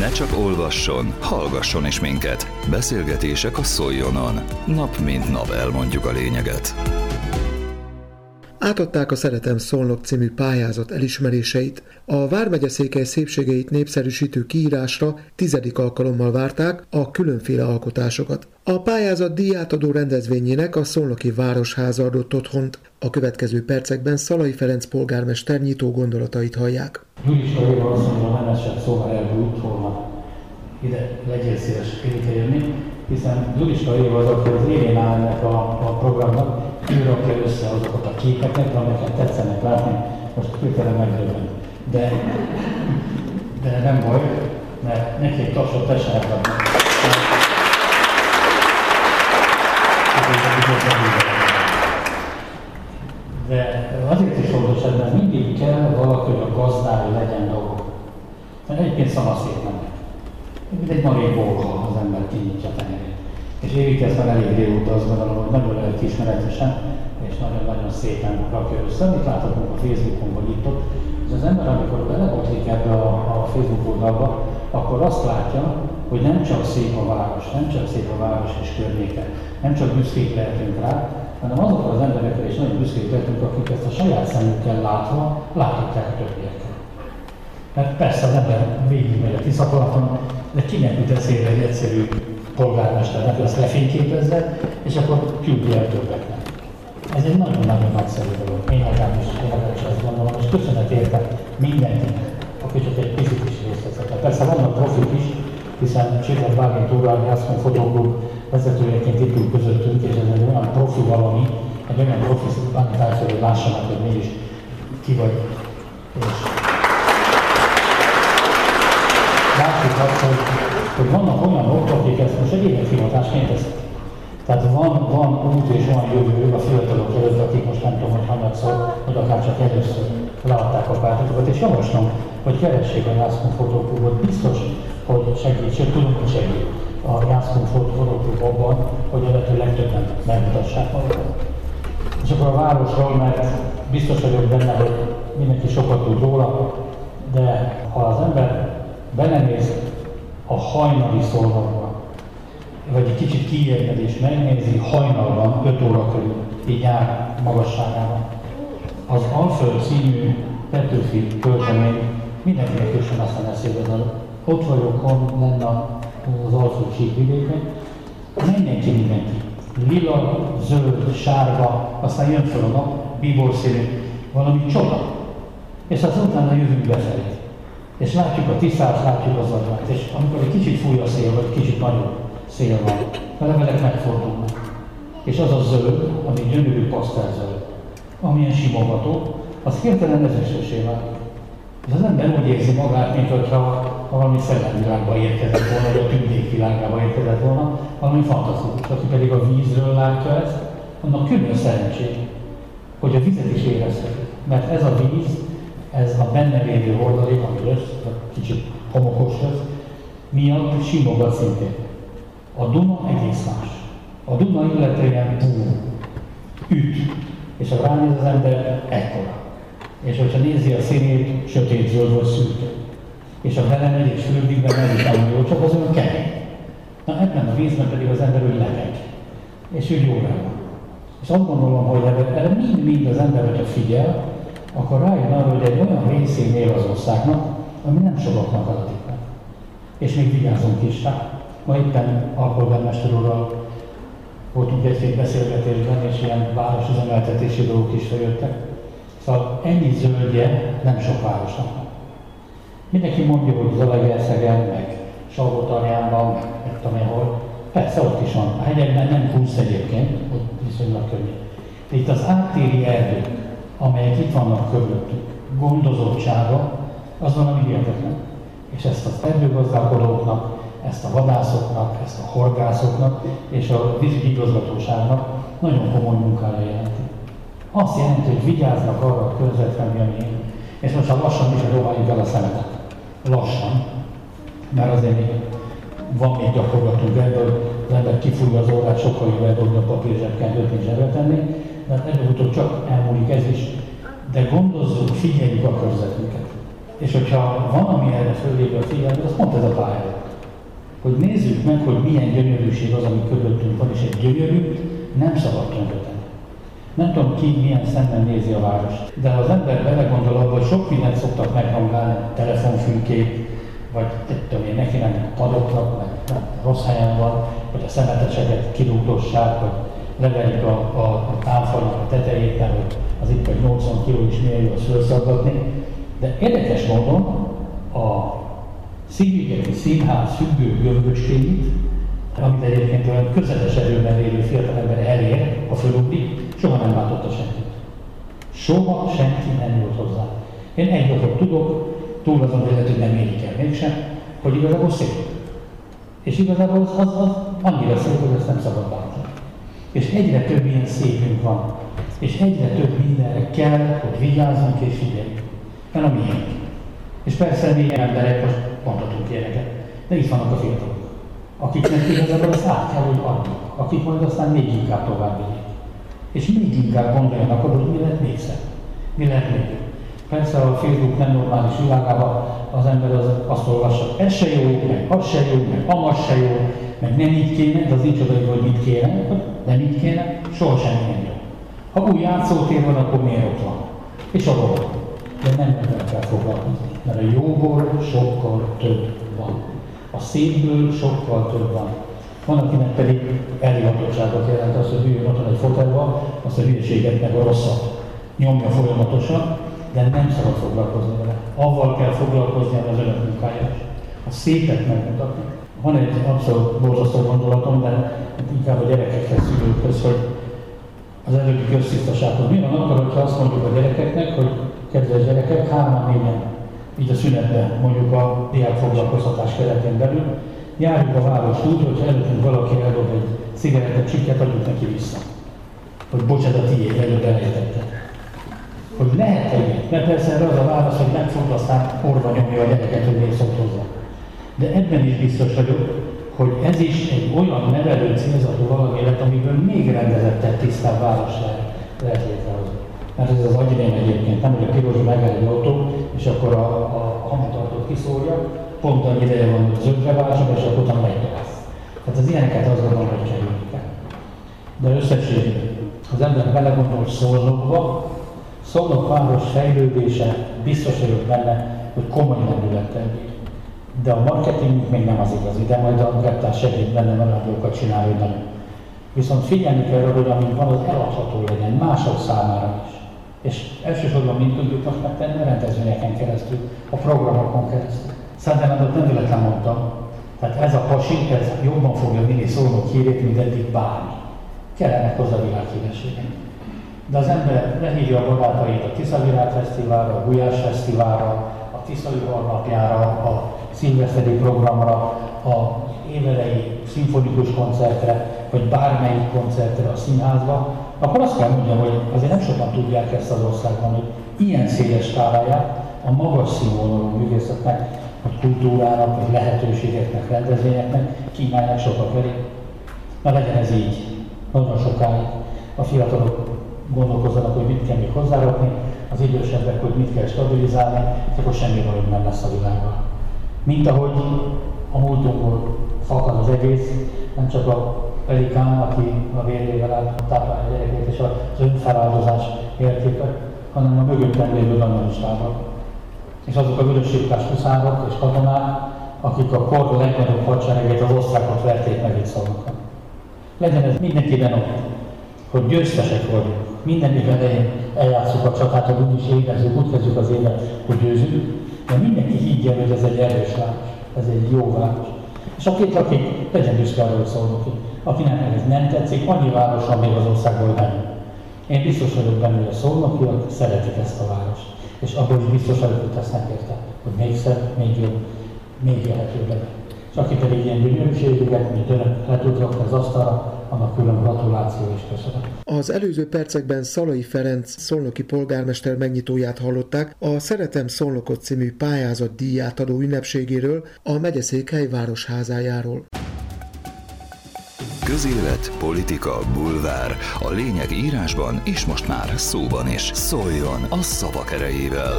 Ne csak olvasson, hallgasson is minket. Beszélgetések a Szoljonon. Nap mint nap elmondjuk a lényeget. Átadták a Szeretem Szolnok című pályázat elismeréseit. A Vármegyeszékely szépségeit népszerűsítő kiírásra tizedik alkalommal várták a különféle alkotásokat. A pályázat díjátadó rendezvényének a Szolnoki Városháza adott otthont. A következő percekben Szalai Ferenc polgármester nyitó gondolatait hallják. Gyuriska Éva azt mondja, nem esett szó, már elbújt, hol van. Ide legyél szíves hiszen Gyuriska Éva az, aki az élén áll a, a programnak, ő rakja össze azokat a képeket, amiket tetszenek látni, most hirtelen megdöbben. De, de nem baj, mert neki egy tapsot adni. De azért is fontos mert mindig kell valaki, hogy a gazdája legyen dolgok. Mert egyébként szanaszét nem. Mint egy marék bolha az ember kinyitja tenyerét. És Évi ezt már elég régóta azt gondolom, hogy nagyon lelkiismeretesen és nagyon-nagyon szépen rakja össze. Amit láthatunk a Facebookon, vagy itt ott, és az ember, amikor belebotlik ebbe a, a Facebook oldalba, akkor azt látja, hogy nem csak szép a város, nem csak szép a város és környéke, nem csak büszkék lehetünk rá, hanem azokra az emberekre is nagyon büszkék lehetünk, akik ezt a saját szemükkel látva láthatják a többiekkel. Mert persze az ember végigmegy a Tiszakalaton, de kinek jut eszébe egy egyszerű polgármesternek ezt lefényképezze, és akkor küldi el többeknek. Ez egy nagyon-nagyon nagyszerű dolog. Én legalábbis, én legalábbis azt gondolom, és köszönet érte mindenkinek, aki csak egy picit is részt vett. Persze vannak profik is, hiszen Csillag Bálint úrral, a Jászkon Fotóklub vezetőjeként itt ül közöttünk, és ez egy olyan profi valami, egy olyan profi bánítáció, hogy lássanak, hogy mégis ki vagy. És látszik azt, hogy, hogy vannak olyanok, akik ezt most egy élethivatásként teszik. Tehát van, van út és van jövő a fiatalok előtt, akik most nem tudom, hogy hanyatszor, vagy akár csak először leadták a pártokat, és javaslom, hogy keressék a Jászkon Fotóklubot. Biztos, hogy segít, sőt tudom, hogy segít a Jászkon Fotóklub abban, hogy a lehető legtöbben megmutassák magukat. És akkor a városról, mert biztos vagyok benne, hogy mindenki sokat tud róla, de ha az ember belenéz a hajnali szolgokba, vagy egy kicsit kiérted és megnézi hajnalban, 5 óra körül, így nyár magasságában. Az Alföld című Petőfi költemény mindenkinek köszön aztán eszébe, de ott vagyok, hon lenne az Alföld síkvidéken, mindenki mindenki. Lila, zöld, sárga, aztán jön fel a nap, bíbor színű, valami csoda. És aztán utána jövünk befelé. És látjuk a tisztát, látjuk az agyát. És amikor egy kicsit fúj a szél, vagy kicsit nagyobb, szél van, a levelek megfordulnak. És az a zöld, ami gyönyörű pasztelzöld, amilyen simogató, az hirtelen ezesesé válik. És az ember úgy érzi magát, mint hogyha valami szellemvilágba érkezett volna, vagy a tündék világába érkezett volna, valami fantasztikus. Aki pedig a vízről látja ezt, annak külön szerencsé, hogy a vizet is érezheti. Mert ez a víz, ez a benne lévő hordalék, ami lesz, kicsit homokos lesz, miatt simogat szintén. A Duna egész más. A Duna illetően bú, üt, és ha ránéz az ember, ekkora. És hogyha nézi a színét, sötét zöld vagy szürke. És ha belemegy és fürdik be, nem is jó, csak az olyan kemény. Na ebben a vízben pedig az ember úgy lebeg. És úgy jó van. És azt gondolom, hogy erre mind-mind az ember, hogyha figyel, akkor rájön arra, hogy egy olyan részén él az országnak, ami nem sokaknak adatik meg. És még vigyázunk is rá. Ma éppen alpolgármester úrral voltunk egy-két beszélgetésben, és ilyen városüzemeltetési dolgok is feljöttek. Szóval ennyi zöldje nem sok városnak. Mindenki mondja, hogy Zalaegerszegen, meg Salgótarjánban, meg, meg tudom hol. Persze ott is van. A hegyekben nem húsz egyébként, ott viszonylag könnyű. De itt az áttéri erdők, amelyek itt vannak körülöttük, gondozottsága, az valami hihetetlen. És ezt az erdőgazdálkodóknak, ezt a vadászoknak, ezt a horgászoknak és a vízügyi nagyon komoly munkára jelenti. Azt jelenti, hogy vigyáznak arra a környezetre, ami a miénk. És most ha lassan is dobáljuk el a szemetet. Lassan. Mert azért még van még gyakorlatunk ebből, az ember kifújja az órát, sokkal jobb eldobni a papírzsebkendőt, mint zsebbe tenni, de előbb-utóbb csak elmúlik ez is. De gondozzuk, figyeljük a körzetünket. És hogyha van, ami erre föléből figyelni, az pont ez a pályázat. Hogy nézzük meg, hogy milyen gyönyörűség az, ami körülöttünk van, és egy gyönyörű nem szabad tönkretenni. Nem tudom ki milyen szemben nézi a várost, de ha az ember belegondol abba, hogy sok mindent szoktak meghangálni, telefonfülkét, vagy tudom én, neki mennek a padoknak, meg nem, rossz helyen van, vagy a szemeteseket kirúgdossák, vagy leverik a, a, a támfalnak a tetejét, mert az itt vagy 80 kg is milyen jó szőrszaggatni. De érdekes módon a Szigligeti Színház függő gömböcskéit, amit egyébként olyan közeles erőben lévő fiatalember elér, a fölugrik, soha nem látotta senkit. Soha senki nem jött hozzá. Én egy dolgot tudok, túl azon vélet, hogy nem érik el mégsem, hogy igazából szép. És igazából az, az, az annyira szép, hogy ezt nem szabad látni. És egyre több ilyen szépünk van. És egyre több mindenre kell, hogy vigyázzunk és figyeljünk. Mert a miénk. És persze mi emberek most mondhatunk ilyeneket, de itt vannak a fiatalok, akiknek igazából azt át kell, hogy adjuk, akik majd aztán még inkább tovább vigyék. És még inkább gondoljanak arra, hogy mi lehet még szebb, mi lehet még jobb. Persze a Facebook nem normális világában az ember az, azt olvassa, ez se jó, meg az se jó, meg amaz se jó, meg nem így kéne, de az nincs oda, hogy mit kéne, nem így kéne, soha semmi nem jó. Ha új játszótér van, akkor miért ott van? És a van. De nem ebben kell foglalkozni, mert a jóból sokkal több van. A szépből sokkal több van. Van, akinek pedig elhivatottságot jelent az, hogy üljön otthon egy fotelban, azt a hülyeséget meg a rosszat nyomja folyamatosan, de nem szabad foglalkozni vele. Avval kell foglalkozni, az önök munkája. A szépet megmutatni. Van egy abszolút borzasztó gondolatom, de inkább a gyerekekhez, szülőkhöz, hogy az előbbi köztisztasághoz. Mi van akkor, hogyha azt mondjuk a gyerekeknek, hogy kedves gyerekek, hárman négyen, így a szünetben, mondjuk a diák foglalkoztatás keretén belül, járjuk a város úgy, hogy előttünk valaki eldob egy cigarettet, csikket, adjuk neki vissza. Hogy bocsánat, a tiéd, előbb elejtetted hogy lehet egy, mert persze erre az a válasz, hogy nem fog aztán orva nyomja a gyereket, hogy miért szólt hozzá. De ebben is biztos vagyok, hogy ez is egy olyan nevelő célzatú valami lett, amiből még rendezettebb, tisztább válasz lehet, lehet létrehozni. Mert ez az agyrém egyébként, nem hogy a piros megáll egy autó, és akkor a, a hangtartót kiszórja, pont annyi ideje van, hogy zöldre váltsak, és akkor utána megy tovább. Tehát az ilyeneket azt gondolom, hogy kerülni kell. De összességében az ember belegondol szólókba, Szolnok város fejlődése biztos vagyok benne, hogy komoly lendülettel bír. De a marketing még nem az igazi, de majd a Grettár segít benne maradókat csinálni, hogy nagyon. Viszont figyelni kell arra, hogy amint van, az eladható legyen mások számára is. És elsősorban mind tudjuk azt megtenni a rendezvényeken keresztül, a programokon keresztül. Szerintem nem véletlen mondtam. Tehát ez a pasi, ez jobban fogja vinni szólnok hírét, mint eddig bármi. Kellenek hozzá világhírességek de az ember lehívja a barátait a Tiszavirág Fesztiválra, a Gulyás Fesztiválra, a Tiszai Napjára, a szilveszteri programra, a évelei szimfonikus koncertre, vagy bármelyik koncertre a színházba, akkor azt kell mondjam, hogy azért nem sokan tudják ezt az országban, hogy ilyen széles skáláját a magas színvonalú művészetnek, vagy kultúrának, vagy lehetőségeknek, rendezvényeknek kínálják sokak elé. Na legyen ez így, nagyon sokáig. A fiatalok gondolkozzanak, hogy mit kell még hozzárakni, az idősebbek, hogy mit kell stabilizálni, akkor semmi bajom nem lesz a világban. Mint ahogy a múltunkból fakad az egész, nem csak a pelikán, aki a vérével táplálja a gyerekét, és az önfeláldozás értéke, hanem a mögöttem lévő danyonistának. És azok a vörösségtás huszárok és katonák, akik a kor legnagyobb hadseregét, az osztrákot verték meg itt szólnak. Legyen ez mindenkiben ott, hogy győztesek vagyunk. Minden év elején eljátszuk a csatát, hogy úgy is érezzük, úgy kezdjük az évet, hogy győzünk, de mindenki higgye, hogy ez egy erős város, ez egy jó város. És akit, akik legyen büszke arra, hogy szólnak ki. Akinek ez nem tetszik, annyi város még az országban, hogy nem. Én biztos vagyok benne, hogy a szolnokiak szeretik ezt a várost. És abban is biztos vagyok, hogy tesznek érte, hogy még szebb, még jobb, még élhetőbb legyen. És aki pedig ilyen gyönyörűségeket, mint önök le tud az asztalra, annak külön gratuláció és köszönet. Az előző percekben Szalai Ferenc szolnoki polgármester megnyitóját hallották a Szeretem Szolnokot című pályázat díjátadó ünnepségéről, a megyeszékhely városházájáról. Közélet, politika, bulvár. A lényeg írásban és most már szóban is. Szóljon a szavak erejével!